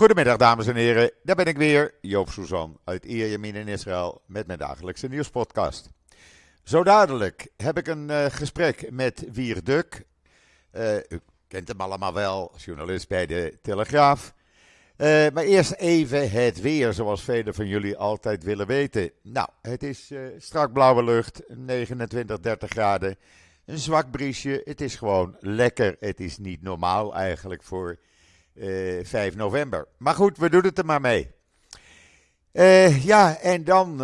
Goedemiddag dames en heren, daar ben ik weer, Joop Suzan uit Ierjemien in Israël met mijn dagelijkse nieuwspodcast. Zo dadelijk heb ik een uh, gesprek met Wier Duk. Uh, u kent hem allemaal wel, journalist bij de Telegraaf. Uh, maar eerst even het weer, zoals velen van jullie altijd willen weten. Nou, het is strak blauwe lucht, 29, 30 graden. Een zwak briesje, het is gewoon lekker. Het is niet normaal eigenlijk voor 5 november. Maar goed, we doen het er maar mee. Uh, ja, en dan uh,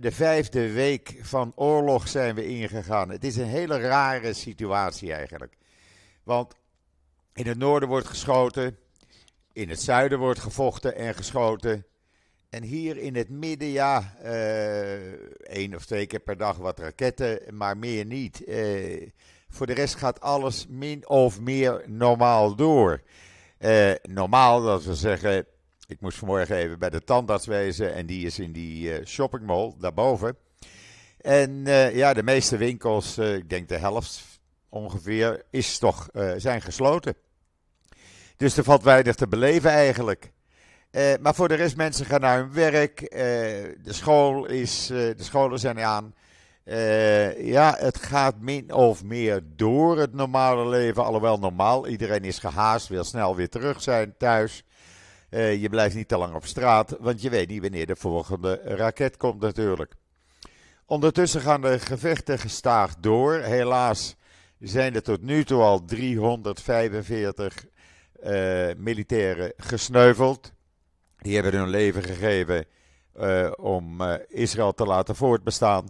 de vijfde week van oorlog zijn we ingegaan. Het is een hele rare situatie eigenlijk. Want in het noorden wordt geschoten, in het zuiden wordt gevochten en geschoten. En hier in het midden, ja, uh, één of twee keer per dag wat raketten, maar meer niet. voor de rest gaat alles min of meer normaal door. Normaal, dat we zeggen, ik moest vanmorgen even bij de tandarts wezen en die is in die uh, shoppingmall daarboven. En uh, ja, de meeste winkels, ik denk de helft ongeveer, is toch, zijn gesloten. Dus er valt weinig te beleven eigenlijk. maar voor de rest, mensen gaan naar hun werk. de, school is, de scholen zijn aan. Ja, het gaat min of meer door het normale leven. Alhoewel normaal, iedereen is gehaast, wil snel weer terug zijn thuis. Uh, je blijft niet te lang op straat, want je weet niet wanneer de volgende raket komt natuurlijk. Ondertussen gaan de gevechten gestaag door. Helaas zijn er tot nu toe al 345 uh, militairen gesneuveld. Die hebben hun leven gegeven om Israël te laten voortbestaan.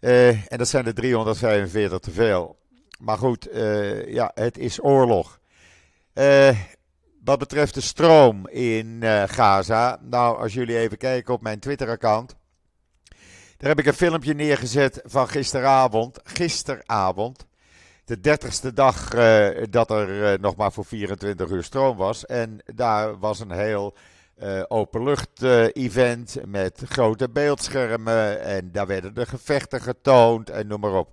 En dat zijn er 345 te veel. Maar goed, ja, het is oorlog. Wat betreft de stroom in Gaza. Nou, als jullie even kijken op mijn Twitter-account. Daar heb ik een filmpje neergezet van gisteravond. Gisteravond. De dertigste dag dat er nog maar voor 24 uur stroom was. En daar was een heel openlucht-event met grote beeldschermen. En daar werden de gevechten getoond en noem maar op.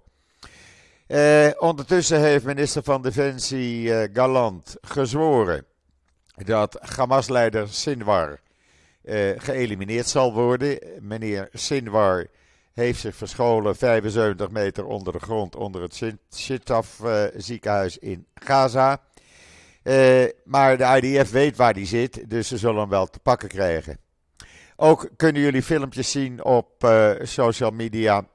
ondertussen heeft minister van Defensie Galant gezworen dat Hamas-leider Sinwar uh, geëlimineerd zal worden. Meneer Sinwar heeft zich verscholen 75 meter onder de grond onder het Shittaf uh, ziekenhuis in Gaza. Uh, maar de IDF weet waar hij zit, dus ze zullen hem wel te pakken krijgen. Ook kunnen jullie filmpjes zien op social media.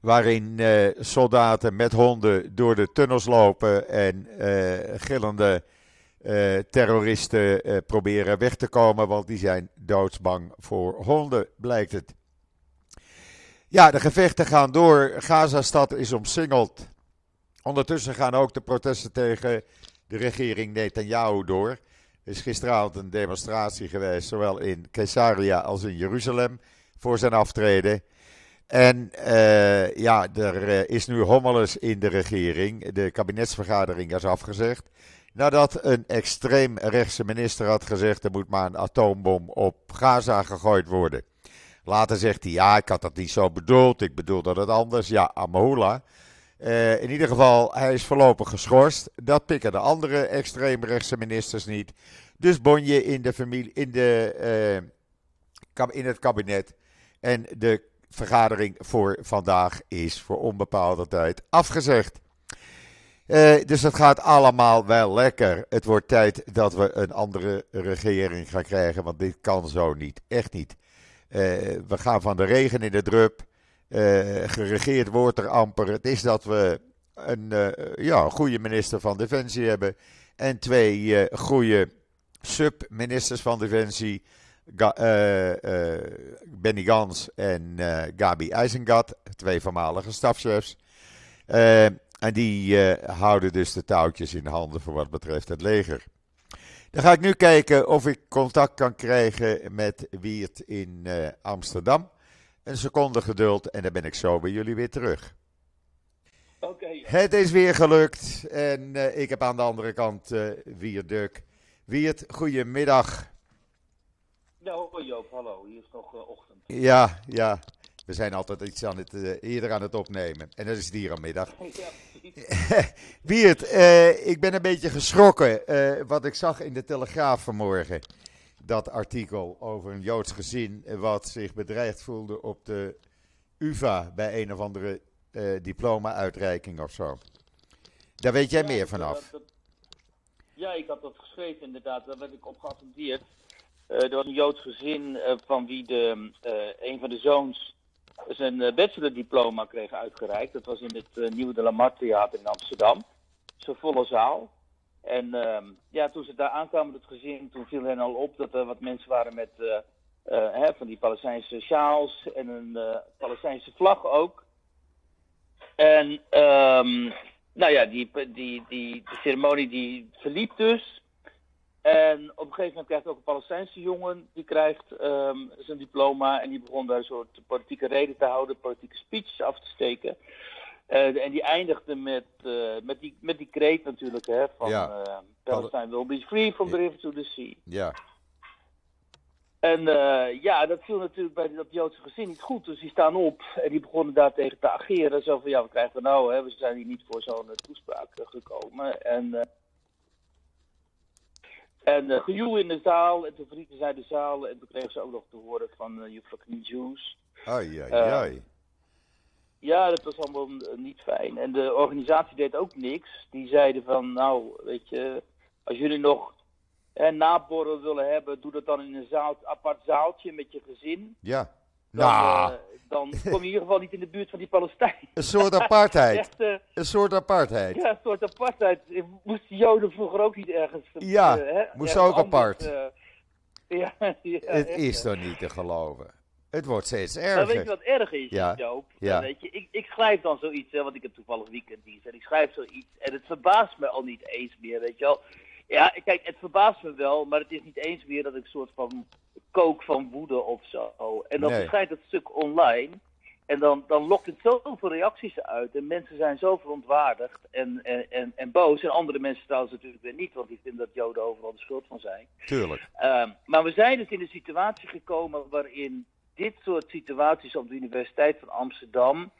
Waarin soldaten met honden door de tunnels lopen en gillende terroristen proberen weg te komen, want die zijn doodsbang voor honden, blijkt het. Ja, de gevechten gaan door. Gaza-stad is omsingeld. Ondertussen gaan ook de protesten tegen de regering Netanyahu door. Er is gisteravond een demonstratie geweest, zowel in Caesarea als in Jeruzalem, voor zijn aftreden. En uh, ja, er is nu hommeles in de regering. De kabinetsvergadering is afgezegd. Nadat een extreem rechtse minister had gezegd: er moet maar een atoombom op Gaza gegooid worden. Later zegt hij: ja, ik had dat niet zo bedoeld, ik bedoelde het anders. Ja, Amahula. Uh, in ieder geval, hij is voorlopig geschorst. Dat pikken de andere extreemrechtse ministers niet. Dus Bonje in, de familie, in, de, uh, in het kabinet. En de vergadering voor vandaag is voor onbepaalde tijd afgezegd. Uh, dus het gaat allemaal wel lekker. Het wordt tijd dat we een andere regering gaan krijgen, want dit kan zo niet. Echt niet. We gaan van de regen in de drup. Uh, geregeerd wordt er amper. Het is dat we een ja, goede minister van Defensie hebben. En twee goede sub-ministers van Defensie. Benny Gans en Gabi IJzengat, twee voormalige stafchefs. En die uh, houden dus de touwtjes in handen voor wat betreft het leger. Dan ga ik nu kijken of ik contact kan krijgen met Wiert in uh, Amsterdam. Een seconde geduld en dan ben ik zo bij jullie weer terug. Okay. Het is weer gelukt en uh, ik heb aan de andere kant Wiert Duk. Wiert, goedemiddag. Ja, hoi Joop, hallo. Hier is nog ochtend. Ja, ja. We zijn altijd iets aan het, uh, eerder aan het opnemen. En dat is het hier aan middag. Ja, Wiert, uh, ik ben een beetje geschrokken uh, wat ik zag in de Telegraaf vanmorgen. Dat artikel over een Joods gezin wat zich bedreigd voelde op de UVA bij een of andere uh, diploma-uitreiking of zo. Daar weet jij Ja, meer dat- vanaf. dat- ja, ik had dat geschreven inderdaad. Daar werd ik op geattendeerd. Eh, er was een Joods gezin eh, van wie de, eh, een van de zoons zijn eh, bachelordiploma kreeg uitgereikt. Dat was in het eh, Nieuwe de Lamar Theater in Amsterdam. Zo'n volle zaal. En ehm, ja, toen ze daar aankwamen, het gezin, toen viel hen al op dat er wat mensen waren met eh, eh, hè, van die Palestijnse sjaals en een eh, Palestijnse vlag ook. En ehm, nou ja, die, die, die, ceremonie die verliep dus. En op een gegeven moment krijgt ook een Palestijnse jongen, die krijgt ehm, zijn diploma en die begon daar een soort politieke reden te houden, politieke speech af te steken. Eh, en die eindigde met, eh, met, die, met die kreet natuurlijk, hè, van Ja. eh, Palestine will be free from the river to the sea. Ja, En ja, dat viel natuurlijk bij dat Joodse gezin niet goed. Dus die staan op en die begonnen daar tegen te ageren. Zo van, ja, wat krijgen we nou? Hè? We zijn hier niet voor zo'n toespraak gekomen. En, en gejoel in de zaal. En toen verlieten zij de zaal. En toen kregen ze ook nog te horen van you fucking Jews. ai, ai, ai. Ja, dat was allemaal eh, niet fijn. En de organisatie deed ook niks. Die zeiden van, nou, weet je, als jullie nog hè, naborrel willen hebben, doe dat dan in een zaal, apart zaaltje met je gezin. Ja. Dan, Nou, eh, dan kom je in ieder geval niet in de buurt van die Palestijnen. een soort apartheid. Echt, eh, Een soort apartheid. ja, een soort apartheid. Moesten Joden vroeger ook niet ergens... Ja, hè, moesten ergens ook apart. anders, ja, ja, Het echt, is toch niet te geloven. Het wordt steeds Maar weet je erger. wat erg is, Ja, Joop? ja. Weet je, ik, ik schrijf dan zoiets, hè, want ik heb toevallig weekenddienst. En ik schrijf zoiets en het verbaast me al niet eens meer, weet je wel. Ja, kijk, het verbaast me wel, maar het is niet eens meer dat ik een soort van kook van woede of zo. En dan Nee. verschijnt het stuk online. En dan, dan lokt het zoveel reacties uit. En mensen zijn zo verontwaardigd en, en, en, en boos. En andere mensen trouwens natuurlijk weer niet, want die vinden dat Joden overal de schuld van zijn. Tuurlijk. Ehm, maar we zijn dus in een situatie gekomen waarin dit soort situaties op de Universiteit van Amsterdam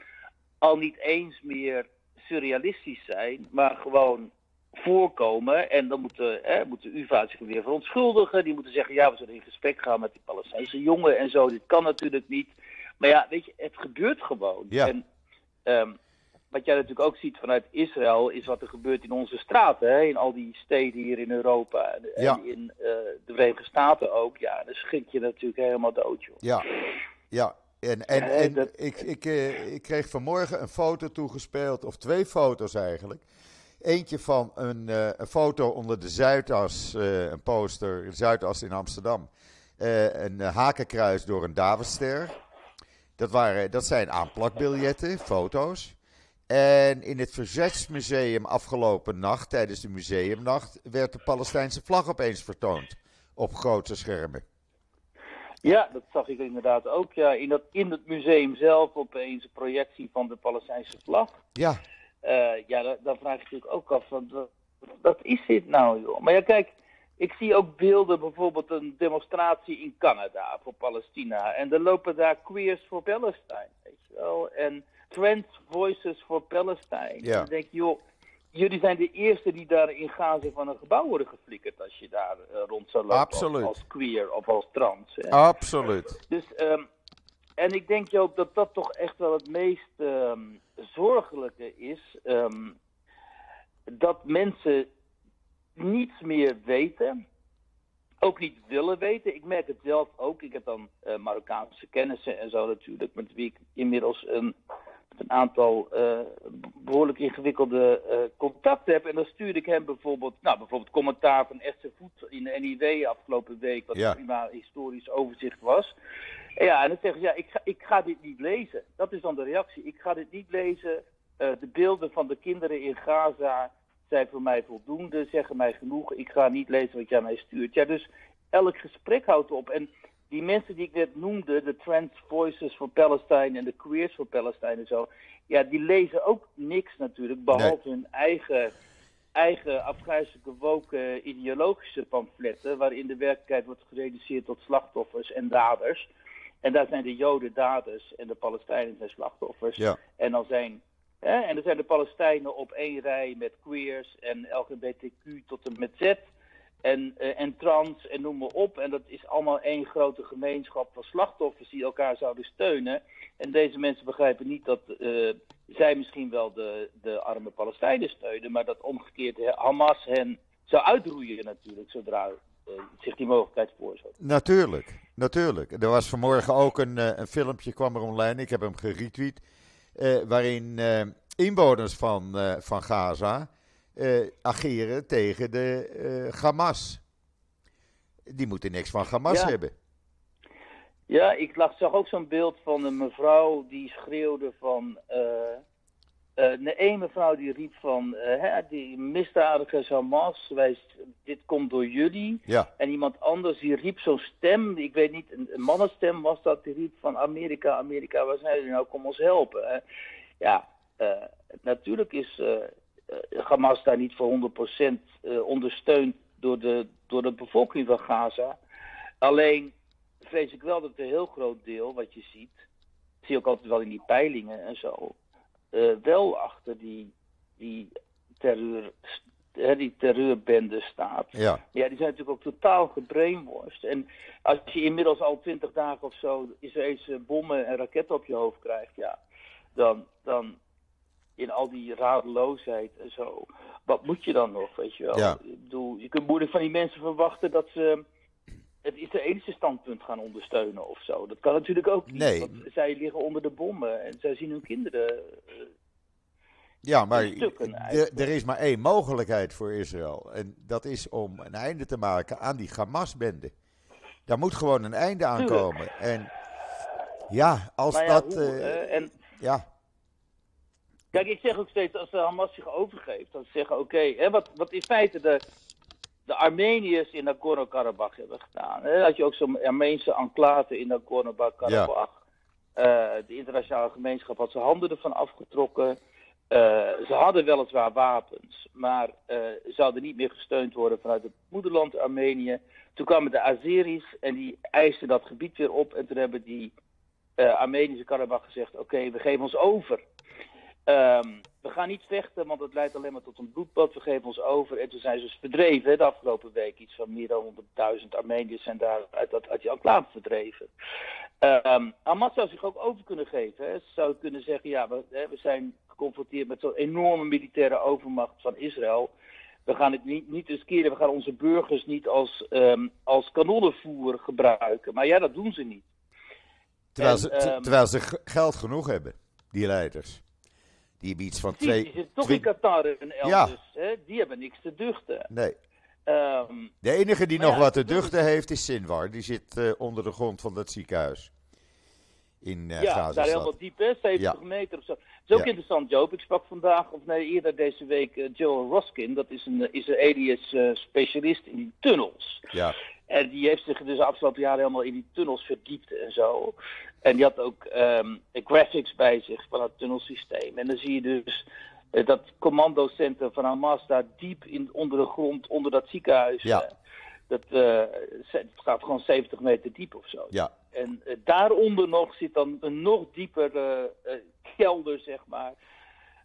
al niet eens meer surrealistisch zijn, maar gewoon voorkomen. En dan moeten, hè, moet de UvA zich weer verontschuldigen. Die moeten zeggen, ja, we zullen in gesprek gaan met die Palestijnse jongen en zo. Dit kan natuurlijk niet. Maar ja, weet je, het gebeurt gewoon. Ja. En ehm, wat jij natuurlijk ook ziet vanuit Israël, is wat er gebeurt in onze straten. Hè? In al die steden hier in Europa en, Ja. in eh, de Verenigde Staten ook. Ja, dan schrik je natuurlijk helemaal dood, joh. Ja, ja. En, en, en dat- ik, ik, eh, ik kreeg vanmorgen een foto toegespeeld, of twee foto's eigenlijk. Eentje van een, eh, een foto onder de Zuidas, een poster, Zuidas in Amsterdam. Een hakenkruis door een Davidster. Dat, waren, dat zijn aanplakbiljetten, foto's. En in het Verzetsmuseum afgelopen nacht, tijdens de museumnacht, werd de Palestijnse vlag opeens vertoond. Op grote schermen. Ja, dat zag ik inderdaad ook. Ja, in, dat, in het museum zelf opeens een projectie van de Palestijnse vlag. Ja, Eh, ja, da- dan vraag je natuurlijk ook af, van, wat, wat is dit nou, joh? Maar ja, kijk, ik zie ook beelden, bijvoorbeeld een demonstratie in Canada voor Palestina. En er lopen daar Queers for Palestine, weet je wel. En Trans Voices for Palestine. Ja. Dan denk je, joh, jullie zijn de eerste die daar in Gaza van een gebouw worden geflikkerd als je daar eh, rond zou lopen. als- Absoluut. Als, queer of als trans. Hè. absoluut. Dus, ehm, en ik denk Joop dat dat toch echt wel het meest ehm, zorgelijke is. ehm, dat mensen niets meer weten. Ook niet willen weten. Ik merk het zelf ook. Ik heb dan eh, Marokkaanse kennissen en zo natuurlijk. Met wie ik inmiddels een, een aantal eh, behoorlijk ingewikkelde eh, contacten heb. En dan stuurde ik hem bijvoorbeeld, nou, bijvoorbeeld commentaar van Esther Voet in de NIW afgelopen week. Wat Ja. een prima historisch overzicht was. En ja, en dan zeggen ze, ja, ik ga, ik ga dit niet lezen. Dat is dan de reactie. Ik ga dit niet lezen. Eh, de beelden van de kinderen in Gaza zijn voor mij voldoende, zeggen mij genoeg. Ik ga niet lezen wat jij mij stuurt. Ja, dus elk gesprek houdt op. En die mensen die ik net noemde, de Trans Voices for Palestine en de Queers for Palestine en zo, ja, die lezen ook niks natuurlijk, behalve hun eigen, eigen afgrijzelijke woke ideologische pamfletten, waarin de werkelijkheid wordt gereduceerd tot slachtoffers en daders. En daar zijn de Joden daders en de Palestijnen zijn slachtoffers. Ja. En dan zijn Hè? En dan zijn de Palestijnen op één rij met queers en LGBTQ tot en met Z. en, uh, en trans en noem maar op. En dat is allemaal één grote gemeenschap van slachtoffers die elkaar zouden steunen. En deze mensen begrijpen niet dat uh, zij misschien wel de, de arme Palestijnen steunen, maar dat omgekeerd Hamas hen zou uitroeien natuurlijk, zodra uh, zich die mogelijkheid voorzet. Natuurlijk, natuurlijk. Er was vanmorgen ook een, een filmpje, kwam er online, ik heb hem geretweet, waarin inwoners van, van Gaza uh, ageren tegen de uh, Hamas. Die moeten niks van Hamas ja. hebben. Ja, ik lag, zag ook zo'n beeld van een mevrouw die schreeuwde van. Uh, nee, één mevrouw die riep van. hè, die misdadigers Hamas, wij, dit komt door jullie. Ja. En iemand anders die riep zo'n stem, ik weet niet, een, een mannenstem was dat, die riep van Amerika, Amerika, waar zijn jullie nou, kom ons helpen. ja, natuurlijk is. Hamas daar niet voor 100% uh, ondersteund door de, door de bevolking van Gaza. Alleen vrees ik wel dat een heel groot deel, wat je ziet, zie je ook altijd wel in die peilingen en zo, uh, wel achter die, die, terreur, die terreurbende staat. Ja. ja, die zijn natuurlijk ook totaal gebrainwashed. En als je inmiddels al twintig dagen of zo Israëlse bommen en raketten op je hoofd krijgt, ja, dan, dan in al die radeloosheid en zo. Wat moet je dan nog, weet je wel? Ja. Ik bedoel, je kunt moeilijk van die mensen verwachten dat ze het Israëlische standpunt gaan ondersteunen of zo. Dat kan natuurlijk ook niet, Nee. want zij liggen onder de bommen en zij zien hun kinderen... eh, Ja, maar er is maar één mogelijkheid voor Israël. En dat is om een einde te maken aan die Hamas-bende. Daar moet gewoon een einde aan Tuurlijk. komen. En ja, als ja, dat. hoe, eh, eh, en ja, Kijk, ik zeg ook steeds, als de Hamas zich overgeeft, dan zeggen oké, wat, wat in feite de, de Armeniërs in Nagorno-Karabakh hebben gedaan. Hè, had je ook zo'n Armeense enclave in Nagorno-Karabakh. Eh, de internationale gemeenschap had zijn handen ervan afgetrokken. Eh, ze hadden weliswaar wapens, maar eh, ze hadden niet meer gesteund worden vanuit het moederland Armenië. Toen kwamen de Azeris en die eisten dat gebied weer op. En toen hebben die eh Armenische Karabakh gezegd: Oké, we geven ons over. Ehm, we gaan niet vechten, want het leidt alleen maar tot een bloedbad. We geven ons over. En toen zijn ze dus verdreven. hè, De afgelopen week iets van meer dan 100.000 Armeniërs zijn daar uit, dat, uit die enclave verdreven. Ehm Hamas zou zich ook over kunnen geven. Hè. Ze zou kunnen zeggen, ja, we, hè, we zijn geconfronteerd met zo'n enorme militaire overmacht van Israël. We gaan het niet, niet riskeren. We gaan onze burgers niet als, ehm, als kanonnenvoer gebruiken. Maar ja, dat doen ze niet. terwijl, En, ze, terwijl ze geld genoeg hebben, die leiders. Die hebben iets van twee. die zitten toch in Qatar en elders. Hè? Die hebben niks te duchten. nee. Ehm, De enige die nog ja, wat te duchten heeft is Sinwar. Die zit eh, onder de grond van dat ziekenhuis. In eh ja, daar helemaal diep, hè? 70 Ja. meter of zo. Het is ook Ja. interessant, Joop. Ik sprak vandaag, of nee, eerder deze week, eh, Joel Roskin. Dat is een uh, Israëlisch specialist in die tunnels. Ja, En die heeft zich dus de afgelopen jaren helemaal in die tunnels verdiept en zo. En die had ook ehm, graphics bij zich van het tunnelsysteem. En dan zie je dus eh, dat commandocentrum van Hamas daar diep in, onder de grond, onder dat ziekenhuis. Ja. eh, dat, eh, het gaat gewoon 70 meter diep of zo. ja, En daaronder nog zit dan een nog diepere eh, kelder, zeg maar.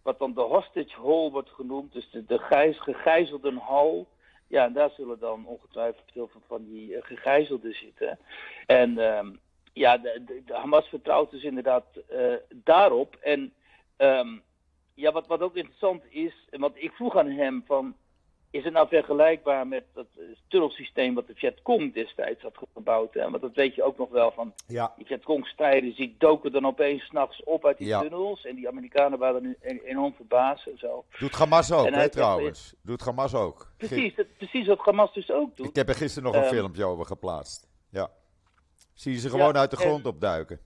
Wat dan de hostage hall wordt genoemd. Dus de, de gijs, gegijzelden hal. Ja, en daar zullen dan ongetwijfeld veel van, van die gegijzelden zitten. En ehm, ja, de, de, de Hamas vertrouwt dus inderdaad eh, daarop. En ehm, ja, wat, wat ook interessant is, want ik vroeg aan hem van... Is het nou vergelijkbaar met dat eh, tunnelsysteem wat de Vietcong destijds had gebouwd? Hè? Want dat weet je ook nog wel van ja. die Vietcong-strijders die doken dan opeens s'nachts op uit die Ja. tunnels. En die Amerikanen waren nu enorm verbaasd en zo. Doet Hamas ook, hè, trouwens. Doet Hamas ook. Precies, dat, precies wat Hamas dus ook doet. Ik heb er gisteren nog een Ehm, filmpje over geplaatst. Ja. Zie je ze gewoon Ja, uit de en- grond opduiken.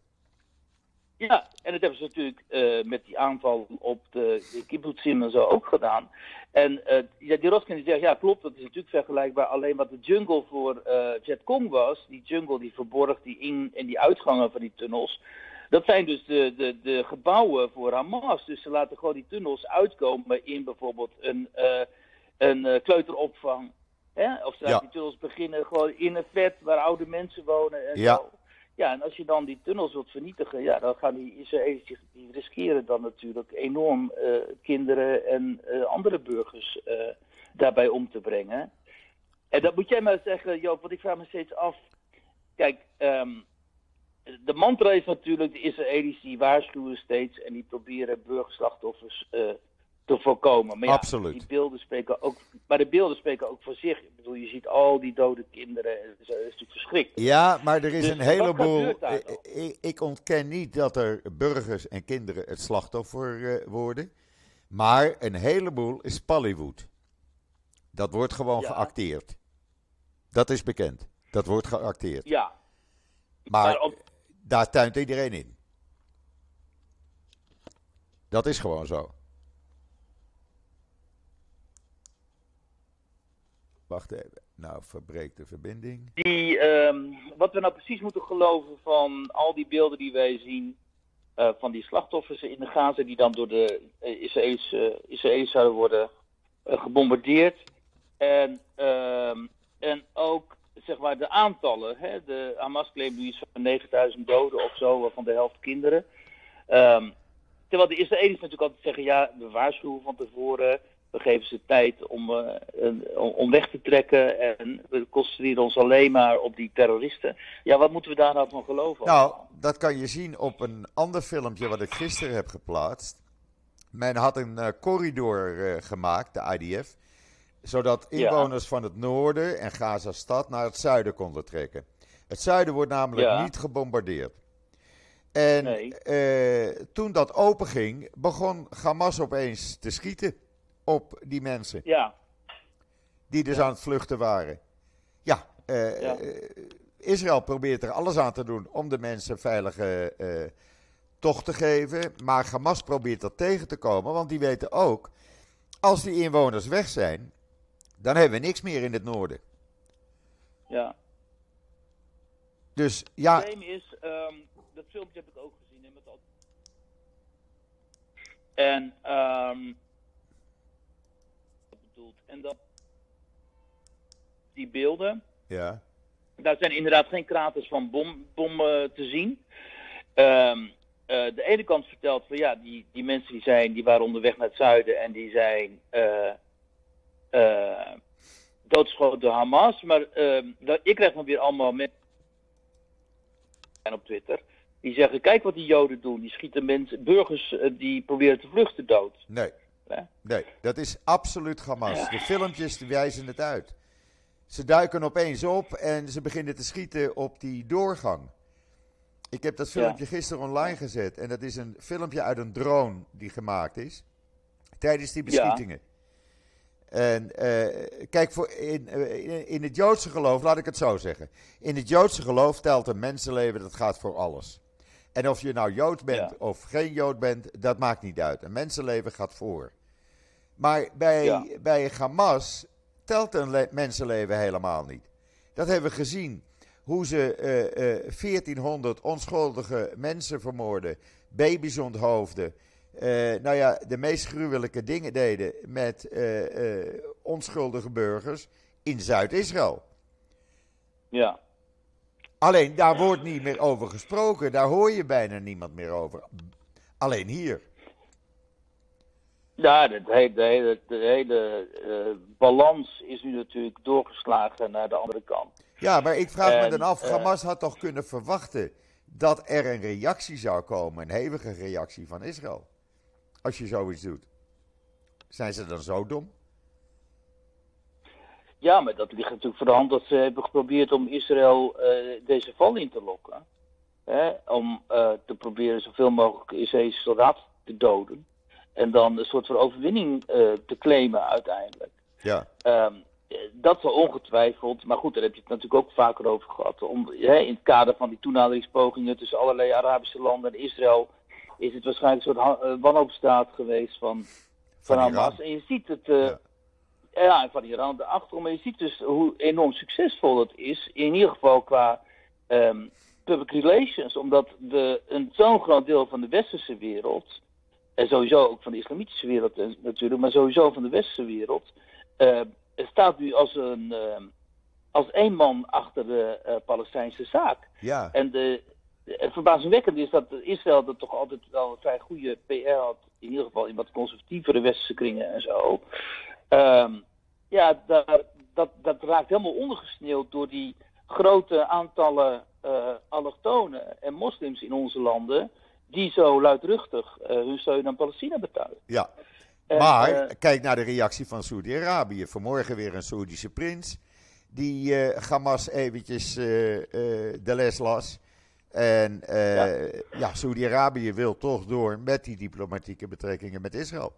Ja, en dat hebben ze natuurlijk eh, met die aanval op de, kibbutzim en zo ook gedaan. En eh, ja, die Roskin die zegt, ja klopt, dat is natuurlijk vergelijkbaar. Alleen wat de jungle voor eh Vietcong was, die jungle die verborg die in- en die uitgangen van die tunnels. Dat zijn dus de, de, de gebouwen voor Hamas. Dus ze laten gewoon die tunnels uitkomen in bijvoorbeeld een, een kleuteropvang. Hè? Of ze Ja. die tunnels beginnen gewoon in een vet waar oude mensen wonen en Ja. zo. Ja, en als je dan die tunnels wilt vernietigen, ja, dan gaan die Israëli's die riskeren dan natuurlijk enorm eh, kinderen en eh, andere burgers eh, daarbij om te brengen. En dat moet jij maar zeggen, Joop, want ik vraag me steeds af. Kijk, ehm, de mantra is natuurlijk, de Israëli's die waarschuwen steeds en die proberen burgerslachtoffers te voorkomen. Maar ja, Absoluut. Die beelden spreken ook, maar de beelden spreken ook voor zich. Ik bedoel, je ziet al die dode kinderen, dat is, natuurlijk verschrikkelijk. Ja, maar er is Dus een heleboel. Ik, ik, ontken niet dat er burgers en kinderen het slachtoffer eh, worden. Maar een heleboel is Pallywood. Dat wordt gewoon Ja. geacteerd. Dat is bekend. Dat wordt geacteerd. Ja, Maar, maar op, daar tuint iedereen in. Dat is gewoon zo. Wacht even. Nou, verbreekt de verbinding. die, ehm, wat we nou precies moeten geloven van al die beelden die wij zien eh, van die slachtoffers in de Gaza die dan door de uh, Israëli's, eh, zouden worden gebombardeerd. En, ehm, en ook zeg maar de aantallen. Hè? De Hamas claimt nu van 9000 doden of zo, waarvan de helft kinderen. Ehm, terwijl de Israëli's natuurlijk altijd zeggen, ja, we waarschuwen van tevoren. We geven ze tijd om, eh, om- om weg te trekken. En we concentreren ons alleen maar op die terroristen. Ja, wat moeten we daar nou van geloven? Nou, dat kan je zien op een ander filmpje wat ik gisteren heb geplaatst. Men had een eh, corridor eh, gemaakt, de IDF, zodat Ja. inwoners van het noorden en Gaza-stad naar het zuiden konden trekken. Het zuiden wordt namelijk Ja. niet gebombardeerd. En Nee. toen dat openging, begon Hamas opeens te schieten op die mensen Ja, die dus aan het vluchten waren. Ja, eh, Ja. eh, Israël probeert er alles aan te doen om de mensen veilige eh, tocht te geven. Maar Hamas probeert dat tegen te komen, want die weten ook, als die inwoners weg zijn, dan hebben we niks meer in het noorden. ja. Dus Het ja, probleem is, ehm, dat filmpje heb ik ook gezien. En, ehm En dat, die beelden, ja, daar zijn inderdaad geen kraters van bom, bommen te zien. Ehm, eh, de ene kant vertelt van ja, die, die mensen die, zijn, die waren onderweg naar het zuiden en die zijn eh, eh, doodgeschoten door Hamas. Maar ehm, dat- ik krijg dan weer allemaal mensen op Twitter. Die zeggen, kijk wat die Joden doen. Die schieten mensen, burgers eh, die proberen te vluchten dood. nee. Nee, dat is absoluut Hamas. De filmpjes die wijzen het uit. Ze duiken opeens op en ze beginnen te schieten op die doorgang. Ik heb dat filmpje gisteren online gezet. En dat is een filmpje uit een drone die gemaakt is. Tijdens die beschietingen. En eh, kijk, voor in, eh, in- in het Joodse geloof, laat ik het zo zeggen. In het Joodse geloof telt een mensenleven, dat gaat voor alles. En of je nou Jood bent Ja. of geen Jood bent, dat maakt niet uit. Een mensenleven gaat voor. Maar bij, Ja. bij Hamas telt een le- mensenleven helemaal niet. Dat hebben we gezien. Hoe ze eh, eh, 1400 onschuldige mensen vermoorden, baby's onthoofden. eh, nou ja, de meest gruwelijke dingen deden met eh, eh, onschuldige burgers in Zuid-Israël. Ja. Alleen daar wordt niet meer over gesproken. Daar hoor je bijna niemand meer over. Alleen hier. Ja, de hele, de hele, de hele eh, balans is nu natuurlijk doorgeslagen naar de andere kant. Ja, maar ik vraag me dan af, eh, Hamas had toch kunnen verwachten dat er een reactie zou komen, een hevige reactie van Israël. Als je zoiets doet. Zijn ze dan zo dom? Ja, maar dat ligt natuurlijk voor de hand dat ze hebben geprobeerd om Israël eh, deze val in te lokken. Hè? Om te proberen zoveel mogelijk Israëlische soldaten te doden. En dan een soort van overwinning eh, te claimen uiteindelijk. Ja, Ehm, eh, dat zal ongetwijfeld, maar goed, daar heb je het natuurlijk ook vaker over gehad. Om, hè, in het kader van die toenaderingspogingen tussen allerlei Arabische landen en Israël is het waarschijnlijk een soort eh, wanhoopstaat geweest van, van, van Hamas. Iran. En je ziet het, eh, Ja. ja. van Iran de achtergrond, maar je ziet dus hoe enorm succesvol het is, in ieder geval qua ehm, public relations, omdat de, een zo'n groot deel van de westerse wereld, en sowieso ook van de islamitische wereld eh, natuurlijk, maar sowieso van de westerse wereld, eh, staat nu als, een, eh, als één man achter de Palestijnse zaak. Ja, En de, het verbazingwekkende is dat Israël dat toch altijd wel een vrij goede PR had, in ieder geval in wat conservatievere westerse kringen en zo. Ehm, ja, daar, dat, dat raakt helemaal ondergesneeuwd door die grote aantallen uh, allochtonen en moslims in onze landen. Die zo luidruchtig hun steun aan Palestina betuigen. Ja, maar kijk naar de reactie van Saudi-Arabië. Vanmorgen weer een Saoedische prins. die Hamas eventjes de les las. En ja, ja Saudi-Arabië wil toch door met die diplomatieke betrekkingen met Israël.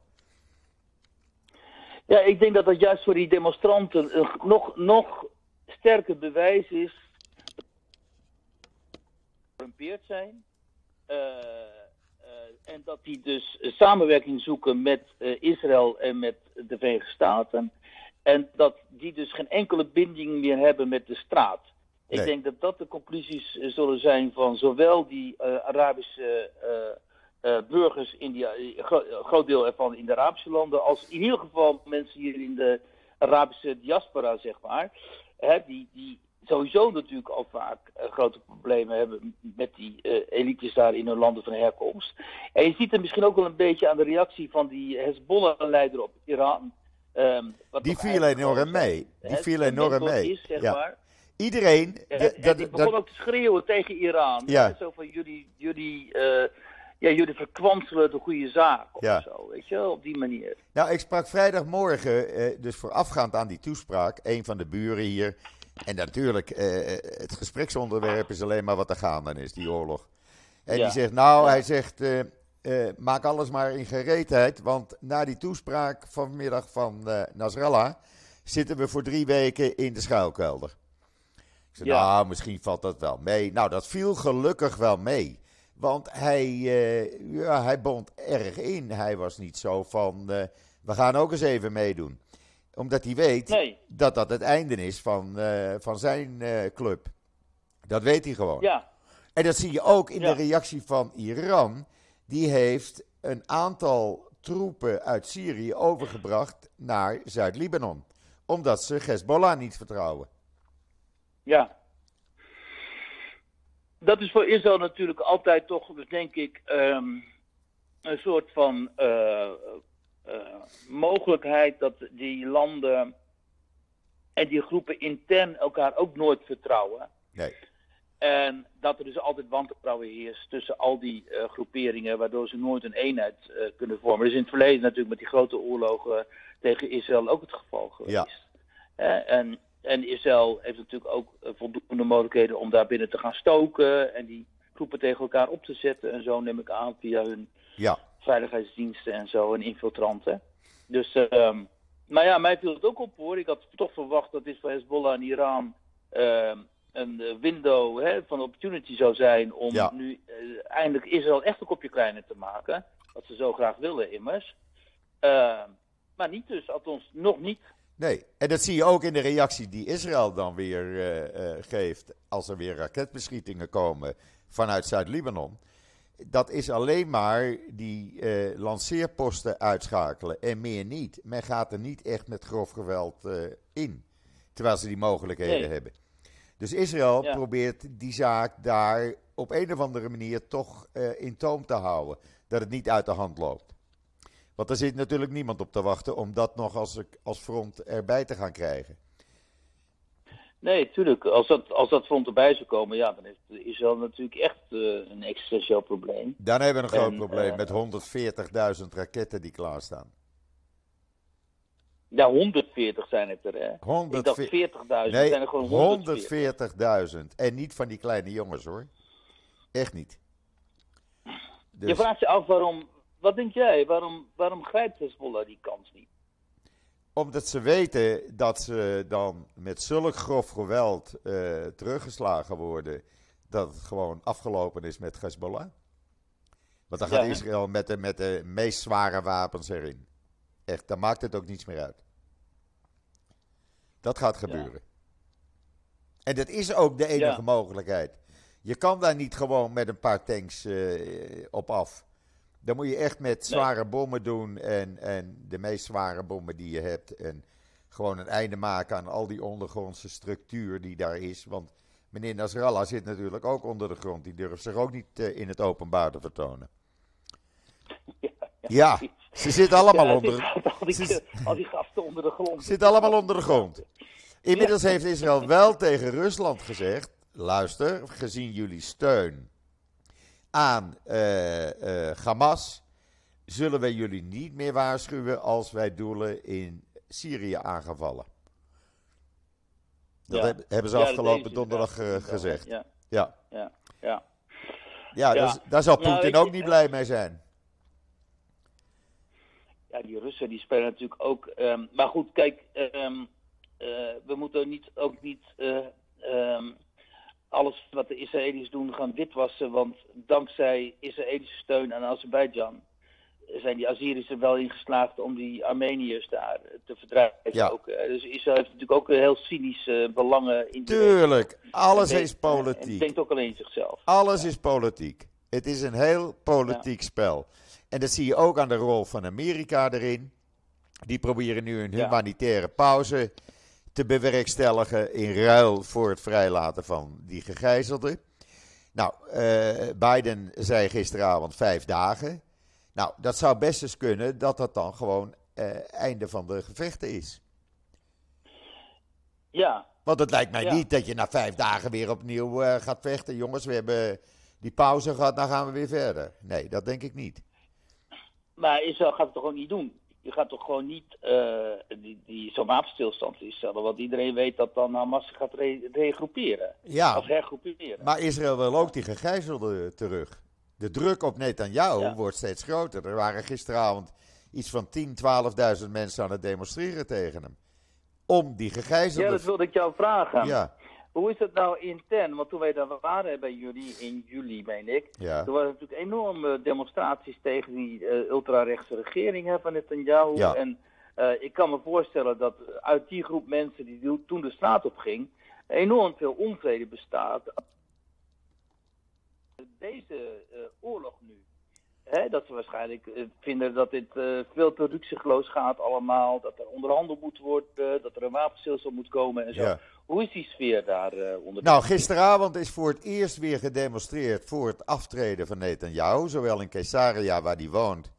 Ja, ik denk dat dat juist voor die demonstranten een nog, nog sterker bewijs is. Zijn. Uh, uh, en dat die dus samenwerking zoeken met uh, Israël en met de Verenigde Staten. En dat die dus geen enkele binding meer hebben met de straat. Ik denk dat dat de conclusies zullen zijn van zowel die Arabische uh, burgers in die, groot deel ervan in de Arabische landen, als in ieder geval mensen hier in de Arabische diaspora, zeg maar, hè, die, die sowieso natuurlijk al vaak uh, grote problemen hebben met die elites daar in hun landen van herkomst. En je ziet het misschien ook wel een beetje aan de reactie van die Hezbollah-leider op Iran. Um, die viel enorm mee. Die viel enorm mee. Is, zeg ja. maar. Iedereen. De, de, die begon ook te schreeuwen tegen Iran. Ja. Zo van jullie, jullie ja, jullie verkwanselen de goede zaak of ja. zo, weet je, op die manier. Nou, ik sprak vrijdagmorgen, eh, dus voorafgaand aan die toespraak, een van de buren hier. En natuurlijk, eh, het gespreksonderwerp is alleen maar wat er gaande is, die oorlog. En die zegt, nou, hij zegt, eh, eh, maak alles maar in gereedheid, want na die toespraak vanmiddag van uh, Nasrallah zitten we voor drie weken in de schuilkelder. Ik zei, nou, misschien valt dat wel mee. Nou, dat viel gelukkig wel mee. Want hij, ja, hij bond erg in. Hij was niet zo van, we gaan ook eens even meedoen. Omdat hij weet nee. dat dat het einde is van, uh, van zijn club. Dat weet hij gewoon. Ja. En dat zie je ook in ja. de reactie van Iran. Die heeft een aantal troepen uit Syrië overgebracht naar Zuid-Libanon. Omdat ze Hezbollah niet vertrouwen. Ja, dat is voor Israël natuurlijk altijd toch, dus denk ik, um, een soort van uh, mogelijkheid dat die landen en die groepen intern elkaar ook nooit vertrouwen. Nee. En dat er dus altijd wantrouwen heerst tussen al die uh, groeperingen, waardoor ze nooit een eenheid kunnen vormen. Dat is in het verleden natuurlijk met die grote oorlogen tegen Israël ook het geval geweest. Ja. en en Israël heeft natuurlijk ook eh, voldoende mogelijkheden om daar binnen te gaan stoken en die groepen tegen elkaar op te zetten en zo neem ik aan via hun ja. Veiligheidsdiensten en zo en infiltranten. Dus, um, maar ja, mij viel het ook op hoor. Ik had toch verwacht dat dit voor Hezbollah en Iran uh, een eh, window hè, van opportunity zou zijn om ja. nu uh, eindelijk Israël echt een kopje kleiner te maken. Wat ze zo graag willen immers. Uh, maar niet dus, althans nog niet. Nee, en dat zie je ook in de reactie die Israël dan weer uh, geeft als er weer raketbeschietingen komen vanuit Zuid-Libanon. Dat is alleen maar die uh, lanceerposten uitschakelen en meer niet. Men gaat er niet echt met grof geweld in, terwijl ze die mogelijkheden nee. hebben. Dus Israël ja. probeert die zaak daar op een of andere manier toch in toom te houden. Dat het niet uit de hand loopt. Want er zit natuurlijk niemand op te wachten om dat nog als, als front erbij te gaan krijgen. Nee, tuurlijk. Als dat, als dat front erbij zou komen, ja, dan is Israël natuurlijk echt uh, een existentieel probleem. Dan hebben we een groot en, probleem uh, met 140.000 raketten die klaarstaan. Ja, 140 zijn het er, hè? 140... Ik dacht 40.000, nee, zijn er gewoon 140.000. En niet van die kleine jongens, hoor. Echt niet. Dus... Je vraagt je af waarom, wat denk jij? Waarom, waarom grijpt Hezbollah die kans niet? Omdat ze weten dat ze dan met zulk grof geweld uh, teruggeslagen worden. dat het gewoon afgelopen is met Hezbollah. Want dan gaat ja. Israël met de, met de meest zware wapens erin. Echt, dan maakt het ook niets meer uit. Dat gaat gebeuren. Ja. En dat is ook de enige ja. mogelijkheid. Je kan daar niet gewoon met een paar tanks uh, op af. Dan moet je echt met zware nee. bommen doen en, en de meest zware bommen die je hebt. En gewoon een einde maken aan al die ondergrondse structuur die daar is. Want meneer Nasrallah zit natuurlijk ook onder de grond. Die durft zich ook niet uh, in het openbaar te vertonen. Ja, ja, ze zitten allemaal ja, onder... Al die, al die gasten onder de grond. Ze zitten allemaal onder de grond. Inmiddels heeft Israël wel tegen Rusland gezegd: luister, gezien jullie steun aan uh, uh, Hamas, zullen wij jullie niet meer waarschuwen als wij doelen in Syrië aangevallen. Dat Ja. hebben ze afgelopen donderdag eh, gezegd. Ja, Ja, ja, ja. dus daar zal Nou, Poetin ook niet blij mee zijn. ja, die Russen die spelen natuurlijk ook. ehm, maar goed, kijk, ehm, eh, we moeten niet, ook niet eh, ehm, alles wat de Israëli's doen gaan witwassen. Want dankzij Israëlische steun aan Azerbeidzjan zijn die Azeris er wel in geslaagd om die Armeniërs daar eh, te verdrijven. Ja. Ook, eh, dus Israël heeft natuurlijk ook heel cynische belangen in Tuurlijk, alles En is politiek. denkt ook alleen zichzelf. Alles is politiek. Het is een heel politiek spel. En dat zie je ook aan de rol van Amerika erin. Die proberen nu een humanitaire pauze te bewerkstelligen in ruil voor het vrijlaten van die gegijzelden. Nou, eh, Biden zei gisteravond vijf dagen. Nou, dat zou best eens kunnen dat dat dan gewoon eh, einde van de gevechten is. Ja, Want het lijkt mij Ja. niet dat je na vijf dagen weer opnieuw eh, gaat vechten. Jongens, we hebben die pauze gehad, dan gaan we weer verder. Nee, dat denk ik niet. maar Israël gaat het toch ook niet doen? Je gaat toch gewoon niet eh, die, die, zo'n wapenstilstand instellen? Want iedereen weet dat dan Hamas gaat re- regroeperen. Ja, Of hergroeperen. maar Israël wil ook die gegijzelden terug. De druk op Netanyahu Ja. wordt steeds groter. Er waren gisteravond iets van 10, 12.000 mensen aan het demonstreren tegen hem. Om die ja, gegijzelden... dat wilde ik jou vragen. Ja, Hoe is het nou intern? Want toen wij daar waren bij jullie in juli, meen ik. ja, Er waren natuurlijk enorme demonstraties tegen die eh, ultrarechtse regering hè, van Netanyahu. Ja. En eh, ik kan me voorstellen dat uit die groep mensen die toen de straat op ging, enorm veel onvrede bestaat. Deze eh, oorlog nu. Hè, dat ze waarschijnlijk eh, vinden dat dit eh, veel te rukzichtloos gaat allemaal. Dat er onderhandeld moet worden, dat er een wapenstilstand moet komen en zo. ja. Hoe is die sfeer daar eh onder? Nou, gisteravond is voor het eerst weer gedemonstreerd voor het aftreden van Netanyahu. Zowel in Caesarea, waar hij woont,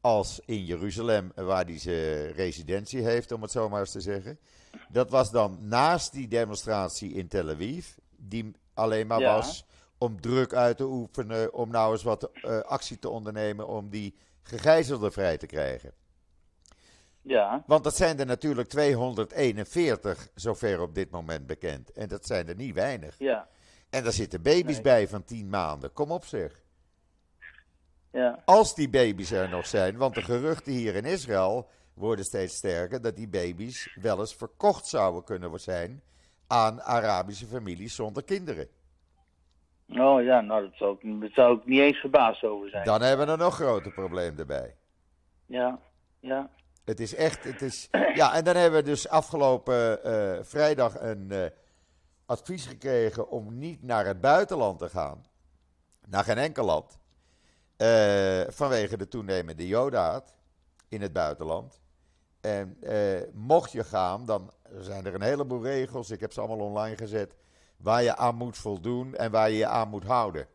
als in Jeruzalem, waar hij zijn residentie heeft, om het zo maar eens te zeggen. Dat was dan naast die demonstratie in Tel Aviv, die alleen maar Ja. was om druk uit te oefenen, om nou eens wat eh, actie te ondernemen om die gegijzelden vrij te krijgen. Ja, Want dat zijn er natuurlijk 241, zover op dit moment bekend. En dat zijn er niet weinig. ja, En daar zitten baby's Nee. bij van 10 maanden. Kom op zeg. ja. Als die baby's er nog zijn, want de geruchten hier in Israël worden steeds sterker dat die baby's wel eens verkocht zouden kunnen zijn aan Arabische families zonder kinderen. Oh ja, nou dat zou ik, daar zou ik niet eens verbaasd over zijn. Dan hebben we een nog groter probleem erbij. Ja, ja, Het is echt, het is, ja, en dan hebben we dus afgelopen eh, vrijdag een eh, advies gekregen om niet naar het buitenland te gaan. Naar geen enkel land. Eh, vanwege de toenemende jodaat in het buitenland. En mocht je gaan, dan zijn er een heleboel regels, ik heb ze allemaal online gezet, waar je aan moet voldoen en waar je je aan moet houden.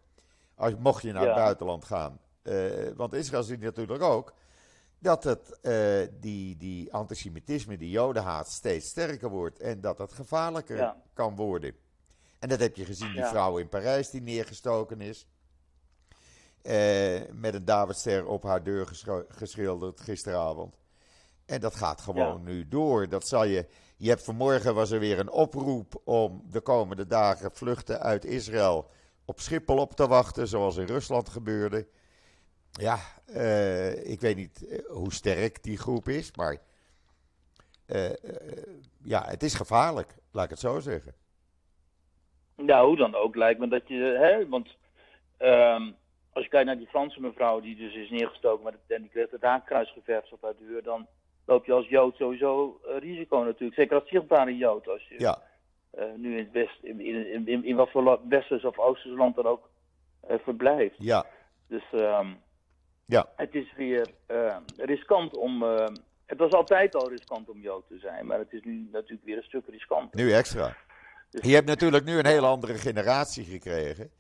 Als, mocht je naar het buitenland gaan. Eh, want Israël ziet natuurlijk ook dat het, eh, die, die antisemitisme, die jodenhaat steeds sterker wordt en dat het gevaarlijker Ja. kan worden. En dat heb je gezien, die Ja. vrouw in Parijs die neergestoken is. Eh, met een Davidster op haar deur geschilderd gisteravond. En dat gaat gewoon nu door. Dat zal je. Je hebt vanmorgen was er weer een oproep om de komende dagen vluchten uit Israël op Schiphol op te wachten, zoals in Rusland gebeurde. Ja, eh, ik weet niet eh, hoe sterk die groep is, maar eh, ja, het is gevaarlijk, laat ik het zo zeggen. ja, hoe dan ook lijkt me dat je, hè, want ehm, als je kijkt naar die Franse mevrouw die dus is neergestoken met het, en die kreeg het haakkruis op haar deur, dan loop je als Jood sowieso eh, risico natuurlijk. Zeker als zichtbare Jood, als je Ja, eh, nu in het West, in, in, in, wat voor Westers of Oosters land dan ook eh, verblijft. ja, Dus ehm, ja, het is weer riskant om. het was altijd al riskant om Jood te zijn, maar het is nu natuurlijk weer een stuk riskant. nu extra. Dus- Je hebt natuurlijk nu een heel andere generatie gekregen,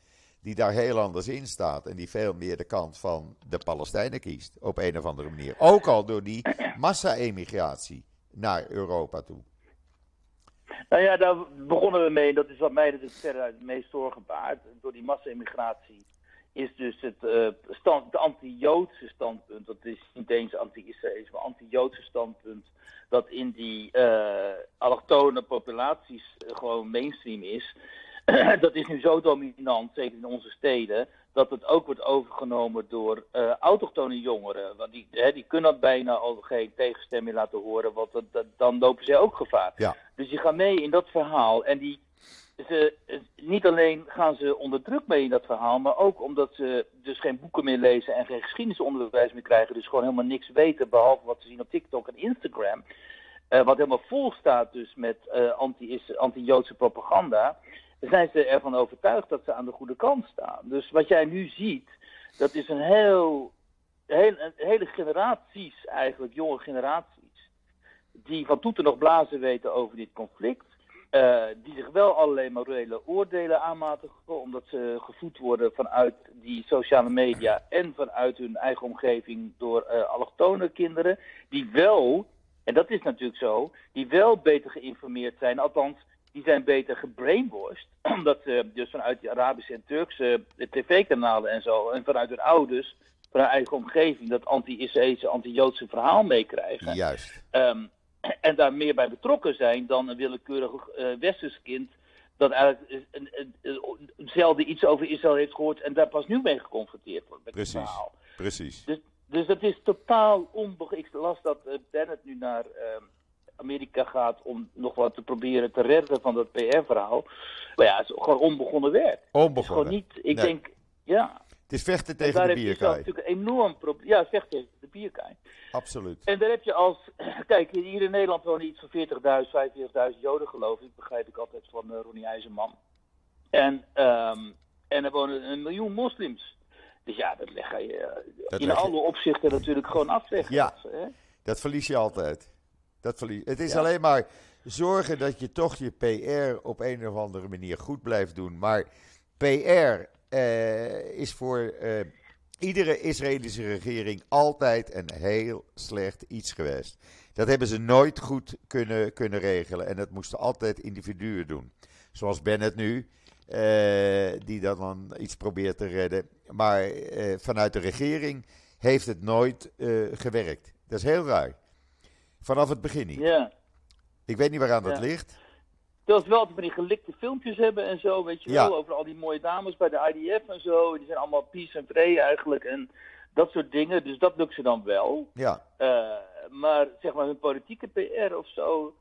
die daar heel anders in staat en die veel meer de kant van de Palestijnen kiest, op een of andere manier. Ook al door die massa-emigratie naar Europa toe. Nou ja, daar begonnen we mee. Dat is wat mij natuurlijk verder het meest zorgen baart. Door die massa-immigratie is dus het, uh, stand, het anti-Joodse standpunt. Dat is niet eens anti-Israëlisch, maar anti-Joodse standpunt. Dat in die uh, allochtone populaties gewoon mainstream is. dat is nu zo dominant, zeker in onze steden, dat het ook wordt overgenomen door uh, autochtone jongeren. Want die, hè, die kunnen bijna al geen tegenstemming laten horen, want dat, dat, dan lopen zij ook gevaar. Ja. Dus die gaan mee in dat verhaal. En die, ze, niet alleen gaan ze onder druk mee in dat verhaal, maar ook omdat ze dus geen boeken meer lezen en geen geschiedenisonderwijs meer krijgen. Dus gewoon helemaal niks weten, behalve wat ze zien op TikTok en Instagram. Uh, wat helemaal vol staat dus met uh, anti-Joodse propaganda zijn ze ervan overtuigd dat ze aan de goede kant staan. Dus wat jij nu ziet, dat is een heel, een hele generaties eigenlijk, jonge generaties, die van toeten nog blazen weten over dit conflict. Uh, die zich wel allerlei morele oordelen aanmatigen, omdat ze gevoed worden vanuit die sociale media en vanuit hun eigen omgeving door uh, allochtone kinderen, die wel, en dat is natuurlijk zo, die wel beter geïnformeerd zijn, althans die zijn beter gebrainwashed. Omdat ze dus vanuit de Arabische en Turkse tv-kanalen en zo, en vanuit hun ouders, van hun eigen omgeving, dat anti-Israëlische, anti-Joodse verhaal meekrijgen. Juist. Um, en daar meer bij betrokken zijn dan een willekeurig uh, westers kind. Dat eigenlijk een, zelden iets over Israël heeft gehoord en daar pas nu mee geconfronteerd wordt met precies, het verhaal. Precies. Dus, dus dat is totaal onbegrijpelijk. Ik las dat Bennett nu naar uh, Amerika gaat om nog wat te proberen te redden van dat PR-verhaal. Maar ja, het is gewoon onbegonnen werk. Onbegonnen. gewoon niet, ik Nee. denk, ja. Het is vechten En tegen daar de heb je zelf bierkaai. natuurlijk een enorm probleem. Ja, vecht tegen de bierkaai. Absoluut. En daar heb je als. Kijk, hier in Nederland wonen iets van 40.000, 45.000 Joden, geloof ik. Begrijp ik altijd van uh, Ronnie IJzerman. En, ehm, en er wonen een miljoen moslims. Dus ja, dat leg je eh, Dat in leg je- alle opzichten natuurlijk gewoon afleggen. Ja. Hè? Dat verlies je altijd. Dat verlies... Het is Ja. alleen maar zorgen dat je toch je PR op een of andere manier goed blijft doen. Maar PR eh, is voor eh, iedere Israëlische regering altijd een heel slecht iets geweest. Dat hebben ze nooit goed kunnen, kunnen regelen. En dat moesten altijd individuen doen. Zoals Bennett nu, eh, die dan, dan iets probeert te redden. Maar vanuit de regering heeft het nooit gewerkt. Dat is heel raar. Vanaf het begin niet. Ja. Ik weet niet waaraan dat Ja. ligt. Terwijl ze wel altijd van die gelikte filmpjes hebben en zo, weet je Ja. wel. Over al die mooie dames bij de IDF en zo. Die zijn allemaal peace en vrede eigenlijk. En dat soort dingen. Dus dat lukt ze dan wel. Ja, Eh, maar zeg maar hun politieke PR of zo,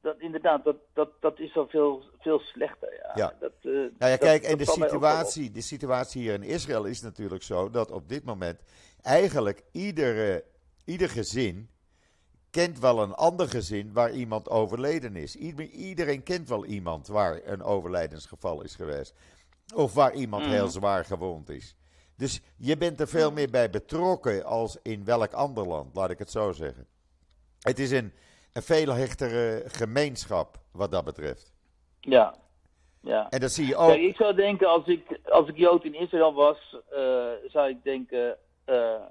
dat inderdaad, dat, dat, dat is al veel, veel slechter. Ja. Ja. Dat, eh, Nou ja, dat- kijk, dat en de situatie, de situatie hier in Israël is natuurlijk zo dat op dit moment eigenlijk iedere, ieder gezin kent wel een ander gezin waar iemand overleden is. Ieder- Iedereen kent wel iemand waar een overlijdensgeval is geweest. Of waar iemand Mm. heel zwaar gewond is. Dus je bent er veel meer bij betrokken als in welk ander land, laat ik het zo zeggen. Het is een, een veel hechtere gemeenschap wat dat betreft. Ja, ja. En dat zie je ook. Kijk, ik zou denken, als ik, als ik Jood in Israël was, eh, zou ik denken, eh,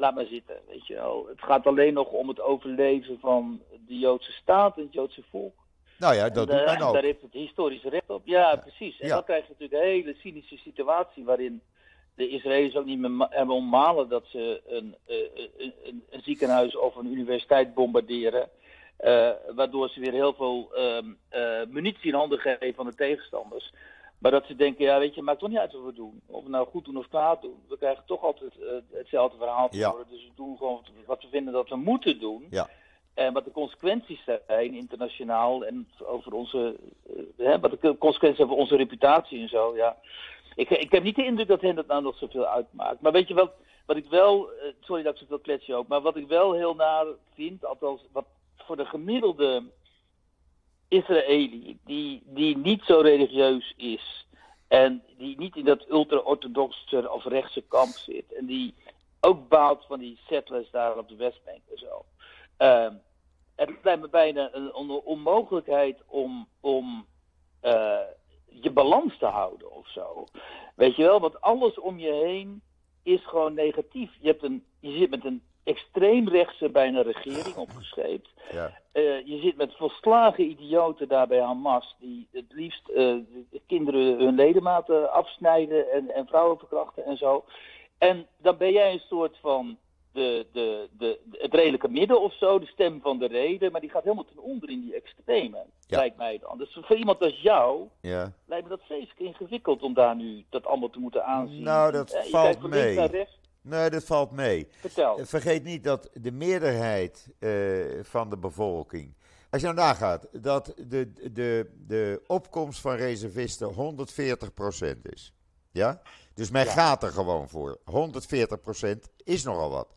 laat maar zitten, weet je wel. Het gaat alleen nog om het overleven van de Joodse staat en het Joodse volk. Nou ja, dat En, doet eh, men ook. Daar heeft het historisch recht op. Ja, precies. En Ja. dan krijg je natuurlijk een hele cynische situatie waarin de Israëli's ook niet meer hebben ommalen dat ze een, eh, een, een, een ziekenhuis of een universiteit bombarderen. eh, waardoor ze weer heel veel ehm, eh, munitie in handen geven van de tegenstanders. Maar dat ze denken, ja weet je, maakt toch niet uit wat we doen. Of we nou goed doen of kwaad doen. We krijgen toch altijd eh, hetzelfde verhaal te Ja. horen. Dus we doen gewoon wat we vinden dat we moeten doen. Ja. En wat de consequenties zijn internationaal en over onze, eh, hè, wat de consequenties hebben voor onze reputatie en zo. Ja. Ik, ik heb niet de indruk dat hen dat nou nog zoveel uitmaakt. Maar weet je wat, wat ik wel, eh, sorry dat ik zoveel klets je ook, maar wat ik wel heel naar vind, althans wat voor de gemiddelde Israëli, die, die niet zo religieus is en die niet in dat ultra-orthodoxe of rechtse kamp zit en die ook baalt van die settlers daar op de Westbank en zo. Ehm, het lijkt me bijna een on- onmogelijkheid om, om eh, je balans te houden of zo. Weet je wel, want alles om je heen is gewoon negatief. Je, hebt een, je zit met een extreemrechtse bijna regering opgescheept. Ja. Eh, je zit met volslagen idioten daar bij Hamas, die het liefst eh, kinderen hun ledematen afsnijden en, en vrouwen verkrachten en zo. En dan ben jij een soort van de, de, de, het redelijke midden of zo, de stem van de reden, maar die gaat helemaal ten onder in die extreme, Ja. lijkt mij dan. Dus voor iemand als jou ja. lijkt me dat vreselijk ingewikkeld om daar nu dat allemaal te moeten aanzien. Nou, dat Eh, valt mee. Nee, dat valt mee. Vertel. Eh, Vergeet niet dat de meerderheid eh, van de bevolking. Als je nou nagaat dat de, de, de opkomst van reservisten 140% is. Ja? Dus men Ja. gaat er gewoon voor. 140% is nogal wat.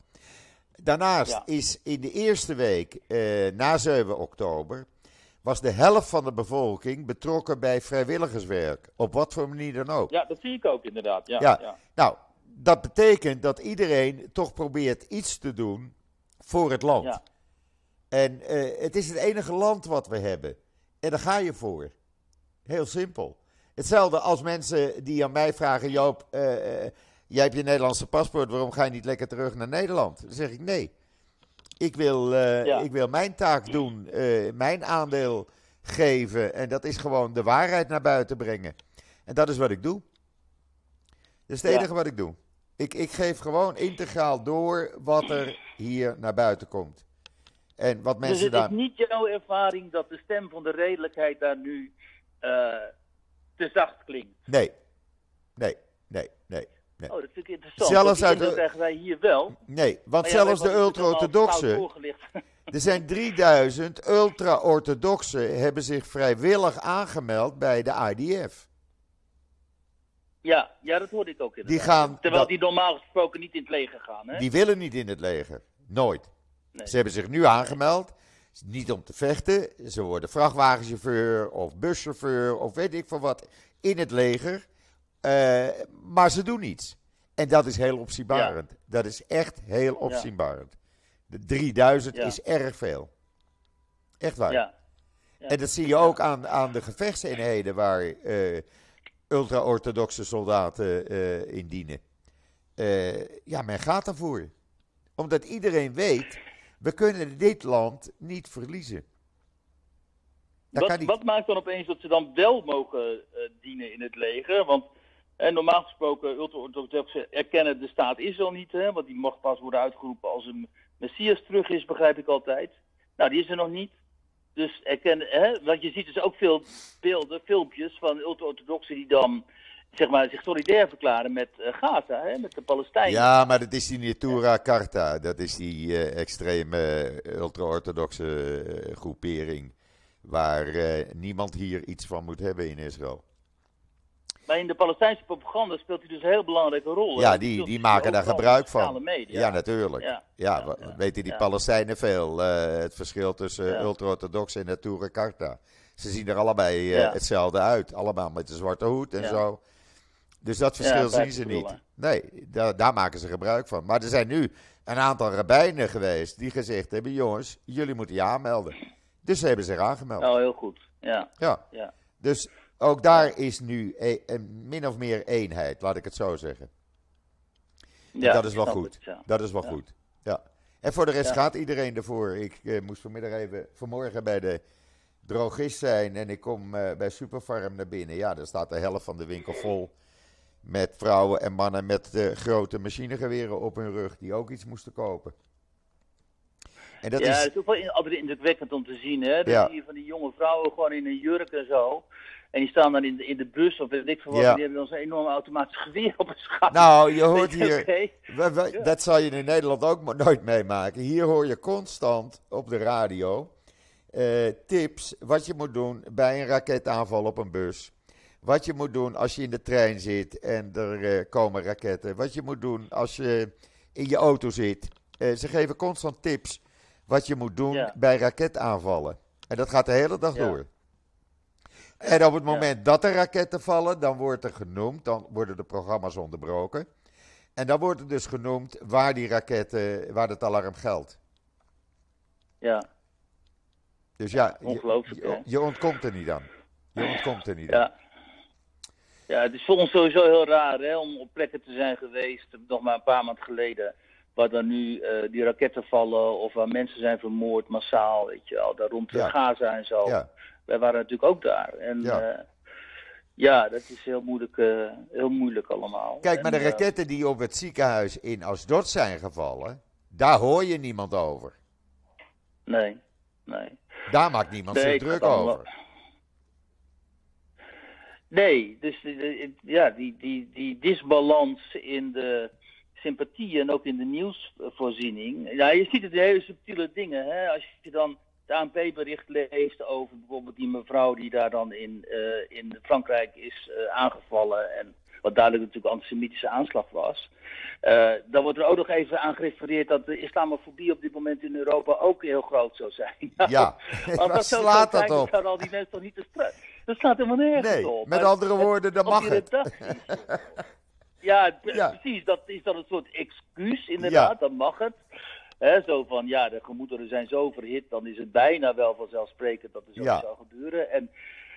Daarnaast Ja. is in de eerste week eh, na 7 oktober. was de helft van de bevolking betrokken bij vrijwilligerswerk. Op wat voor manier dan ook. Ja, dat zie ik ook inderdaad. Ja, Ja. ja. Nou, dat betekent dat iedereen toch probeert iets te doen voor het land. Ja. En eh, het is het enige land wat we hebben. En daar ga je voor. Heel simpel. Hetzelfde als mensen die aan mij vragen: Joop, eh, jij hebt je Nederlandse paspoort, waarom ga je niet lekker terug naar Nederland? Dan zeg ik nee. Ik wil, Ja. ik wil mijn taak doen, mijn aandeel geven. En dat is gewoon de waarheid naar buiten brengen. En dat is wat ik doe. Dat is het Ja. enige wat ik doe. Ik, ik geef gewoon integraal door wat er hier naar buiten komt. En wat Dus mensen het daar. is niet jouw ervaring dat de stem van de redelijkheid daar nu eh, te zacht klinkt. Nee. Nee, nee, nee. nee. Oh, dat vind ik interessant. Zelfs uit de- krijgen wij hier wel. Nee, want ja, zelfs de ultra-orthodoxen. Er zijn 3000 ultra-orthodoxen hebben zich vrijwillig aangemeld bij de IDF. Ja, ja, dat hoorde ik ook inderdaad. Die gaan. Terwijl dat- die normaal gesproken niet in het leger gaan, hè? die willen niet in het leger. Nooit. Nee. Ze hebben zich nu aangemeld. Niet om te vechten. Ze worden vrachtwagenchauffeur of buschauffeur of weet ik veel wat in het leger. Eh, maar ze doen niets. En dat is heel opzienbarend. Dat is echt heel opzienbarend. De 3000 Ja. is erg veel. Echt waar. Ja. Ja. En dat zie je ook aan, aan de gevechtseenheden waar eh, ultra-orthodoxe soldaten eh, in dienen. Eh, ja, men gaat ervoor. Omdat iedereen weet, we kunnen dit land niet verliezen. Dat kan Wat, niet. wat maakt dan opeens dat ze dan wel mogen eh, dienen in het leger? Want normaal gesproken, ultra-orthodoxen erkennen de staat Israël niet, hè? Want die mag pas worden uitgeroepen als een Messias terug is, begrijp ik altijd. Nou, die is er nog niet. Dus erkennen, hè? Want je ziet dus ook veel beelden, filmpjes van ultra-orthodoxen die dan zeg maar, zich solidair verklaren met eh, Gaza, hè? met de Palestijnen. Ja, maar dat is die Natura Carta. Dat is die eh, extreme eh, ultra-orthodoxe groepering. Waar niemand hier iets van moet hebben in Israël. Maar in de Palestijnse propaganda speelt hij dus een heel belangrijke rol. Ja, die, die maken daar gebruik van. Media. Ja, natuurlijk. Ja, Ja, ja, wa- ja, weten die. Palestijnen veel. eh, het verschil tussen ultra-orthodox en Natura Carta. Ze zien er allebei eh, hetzelfde uit. Allemaal met een zwarte hoed en zo. Dus dat verschil zien ze niet. Nee, daar, daar maken ze gebruik van. Maar er zijn nu een aantal rabbijnen geweest die gezegd hebben: jongens, jullie moeten je aanmelden. Dus ze hebben zich aangemeld. Oh, heel goed. Ja, Ja. ja. Dus ook daar is nu e- een min of meer eenheid, laat ik het zo zeggen. En ja dat is wel goed. het, ja. Dat is wel Ja. goed. Ja. En voor de rest gaat iedereen ervoor. Ik eh, moest vanmiddag even, vanmorgen bij de drogist zijn en ik kom eh, bij Superfarm naar binnen. Ja, daar staat de helft van de winkel vol met vrouwen en mannen met eh, grote machinegeweren op hun rug die ook iets moesten kopen. En dat ja, is, het is ook wel in- altijd indrukwekkend om te zien. Hè? Dan Ja. zie je van die jonge vrouwen gewoon in een jurk en zo. En die staan dan in de, in de bus of weet ik veel wat. Ja. en Die hebben dan zo'n enorm automatisch geweer op hun schouder. nou, je hoort hier, oké. We- we- Ja. Dat zal je in Nederland ook nooit meemaken. Hier hoor je constant op de radio eh, tips wat je moet doen bij een raketaanval op een bus. Wat je moet doen als je in de trein zit en er eh, komen raketten. Wat je moet doen als je in je auto zit. Eh, ze geven constant tips wat je moet doen Ja. bij raketaanvallen. En dat gaat de hele dag door. En op het Ja. moment dat er raketten vallen, dan wordt er genoemd, dan worden de programma's onderbroken. En dan wordt er dus genoemd waar die raketten, waar het alarm geldt. Ja, Dus ja, je, ongelooflijk, je, je ontkomt er niet aan. Je ontkomt er niet aan. ja. Ja, het is voor ons sowieso heel raar hè, om op plekken te zijn geweest, nog maar een paar maanden geleden, waar dan nu eh, die raketten vallen of waar mensen zijn vermoord massaal, weet je wel, daar rond Ja. Gaza en zo. Ja, Wij waren natuurlijk ook daar. En Ja. ja, ja dat is heel moeilijk, eh, heel moeilijk allemaal. Kijk, maar de En, eh, raketten die op het ziekenhuis in Asdod zijn gevallen, daar hoor je niemand over. nee, nee. Daar maakt niemand Nee, zich druk over. Nee, dus ja, die, die, die disbalans in de sympathie en ook in de nieuwsvoorziening. Ja, je ziet het in hele subtiele dingen. Hè? Als je dan het ANP-bericht leest over bijvoorbeeld die mevrouw die daar dan in, eh, in Frankrijk is eh, aangevallen. En wat duidelijk natuurlijk een antisemitische aanslag was. Eh, dan wordt er ook nog even aan gerefereerd dat de islamofobie op dit moment in Europa ook heel groot zou zijn. Ja, dat zo slaat dat op? dan al die mensen toch niet te strak. Dat slaat helemaal nergens Nee, op. met Maar andere woorden, dan op mag het. Ja. precies. Dat is dan een soort excuus, inderdaad. Ja. Dan mag het. Zo van, ja, de gemoederen zijn zo verhit, dan is het bijna wel vanzelfsprekend dat er zo Ja. zou gebeuren. En,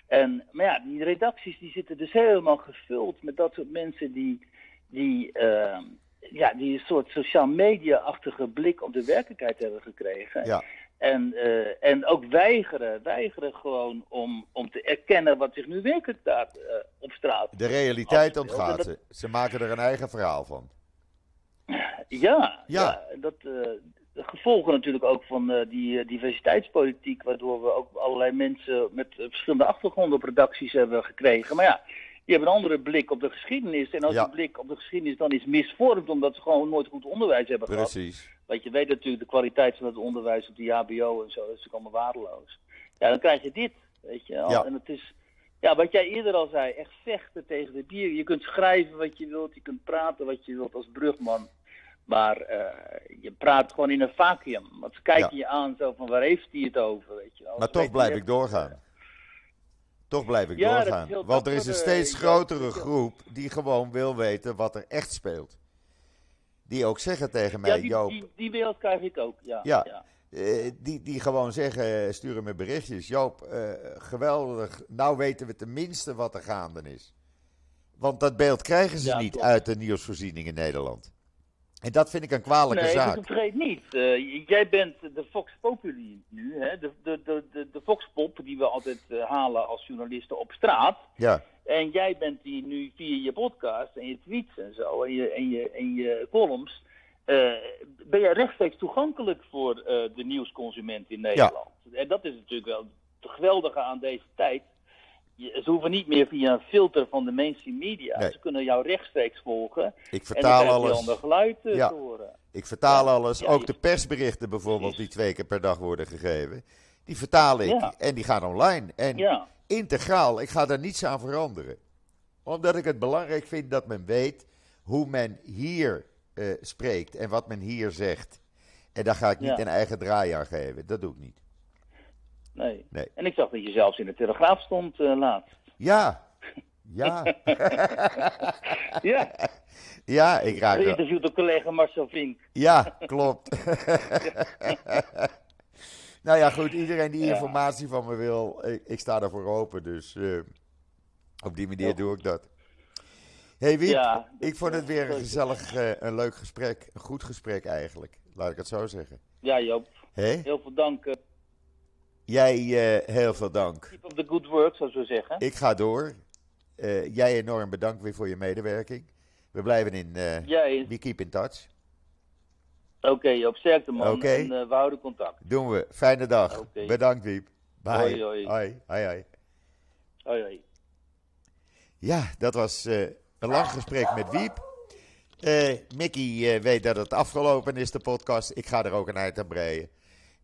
en, maar ja, die redacties die zitten dus helemaal gevuld met dat soort mensen die, die, ehm, ja, die een soort sociaal media-achtige blik op de werkelijkheid hebben gekregen. Ja, En, eh, en ook weigeren, weigeren gewoon om, om te erkennen wat zich nu werkelijk daar eh, op straat. de realiteit ontgaat ze. Ze maken er een eigen verhaal van. Ja, Ja. ja. dat, eh, de gevolgen natuurlijk ook van eh, die eh, diversiteitspolitiek, waardoor we ook allerlei mensen met eh, verschillende achtergronden op redacties hebben gekregen. Maar ja, die hebben een andere blik op de geschiedenis. En als Ja. die blik op de geschiedenis dan is misvormd, omdat ze gewoon nooit goed onderwijs hebben gehad. Precies. Want je weet natuurlijk, de kwaliteit van het onderwijs op de HBO en zo, dat is natuurlijk allemaal waardeloos. Ja, dan krijg je dit, weet je. Ja. En het is, ja, wat jij eerder al zei, echt vechten tegen de bier. Je kunt schrijven wat je wilt, je kunt praten wat je wilt als brugman. Maar eh, je praat gewoon in een vacuüm. Want ze kijken je aan zo van, waar heeft hij het over, weet je wel. Maar Ze toch blijf ik doorgaan. Toch blijf ik Ja, doorgaan. Want er is een steeds eh, grotere groep die gewoon wil weten wat er echt speelt. Die ook zeggen tegen mij, Ja, die, Joop, die, die wereld krijg ik ook, ja. Ja. eh, die, die gewoon zeggen, sturen me berichtjes. Joop, eh, geweldig, nou weten we tenminste wat er gaande is. Want dat beeld krijgen ze niet klopt. uit de nieuwsvoorziening in Nederland. En dat vind ik een kwalijke Nee, zaak. dus vergeet niet. eh, jij bent de Fox Populi nu, hè? De, de, de, de, de Foxpop die we altijd eh, halen als journalisten op straat. Ja, En jij bent die nu via je podcast en je tweets en zo en je, en je, en je columns. eh, ben je rechtstreeks toegankelijk voor de nieuwsconsument in Nederland. En dat is natuurlijk wel het geweldige aan deze tijd. Ze hoeven niet meer via een filter van de mainstream media. Nee. Ze kunnen jou rechtstreeks volgen. ik en vertaal een alles. ander geluid eh, Ja. te horen. Ik vertaal Ja. alles. Ja, ook de persberichten bijvoorbeeld, die twee keer per dag worden gegeven. Die vertaal ik en die gaan online. En integraal, ik ga daar niets aan veranderen. Omdat ik het belangrijk vind dat men weet hoe men hier eh, spreekt en wat men hier zegt. En daar ga ik niet een eigen draai aan geven. Dat doe ik niet. Nee. Nee. En ik zag dat je zelfs in de Telegraaf stond eh, laatst. Ja, ja, Ja, ja, ik raak wel. geïnterviewd door collega Marcel Vink. Ja, klopt. nou ja, goed. Iedereen die Ja. informatie van me wil, ik, ik sta daarvoor open. Dus eh, op die manier Ja. doe ik dat. hey Wiep, Ja, ik vond het weer een gezellig, eh, een leuk gesprek. Een goed gesprek eigenlijk. Laat ik het zo zeggen. Ja, Joop. Hé? Heel veel dank. Jij eh, heel veel dank. Keep up the good work, zoals we zeggen. Ik ga door. Eh, jij enorm bedankt weer voor je medewerking. We blijven in, Jij, we keep in touch. oké Joop, sterkte man. En eh, we houden contact. Doen we. Fijne dag. Bedankt Wiep. Bye. Hoi, hoi. Hoi, hoi, hoi. Ja, dat was een lang gesprek met Wiep. Mickey weet dat het afgelopen is, de podcast. Ik ga er ook een eind aan breien.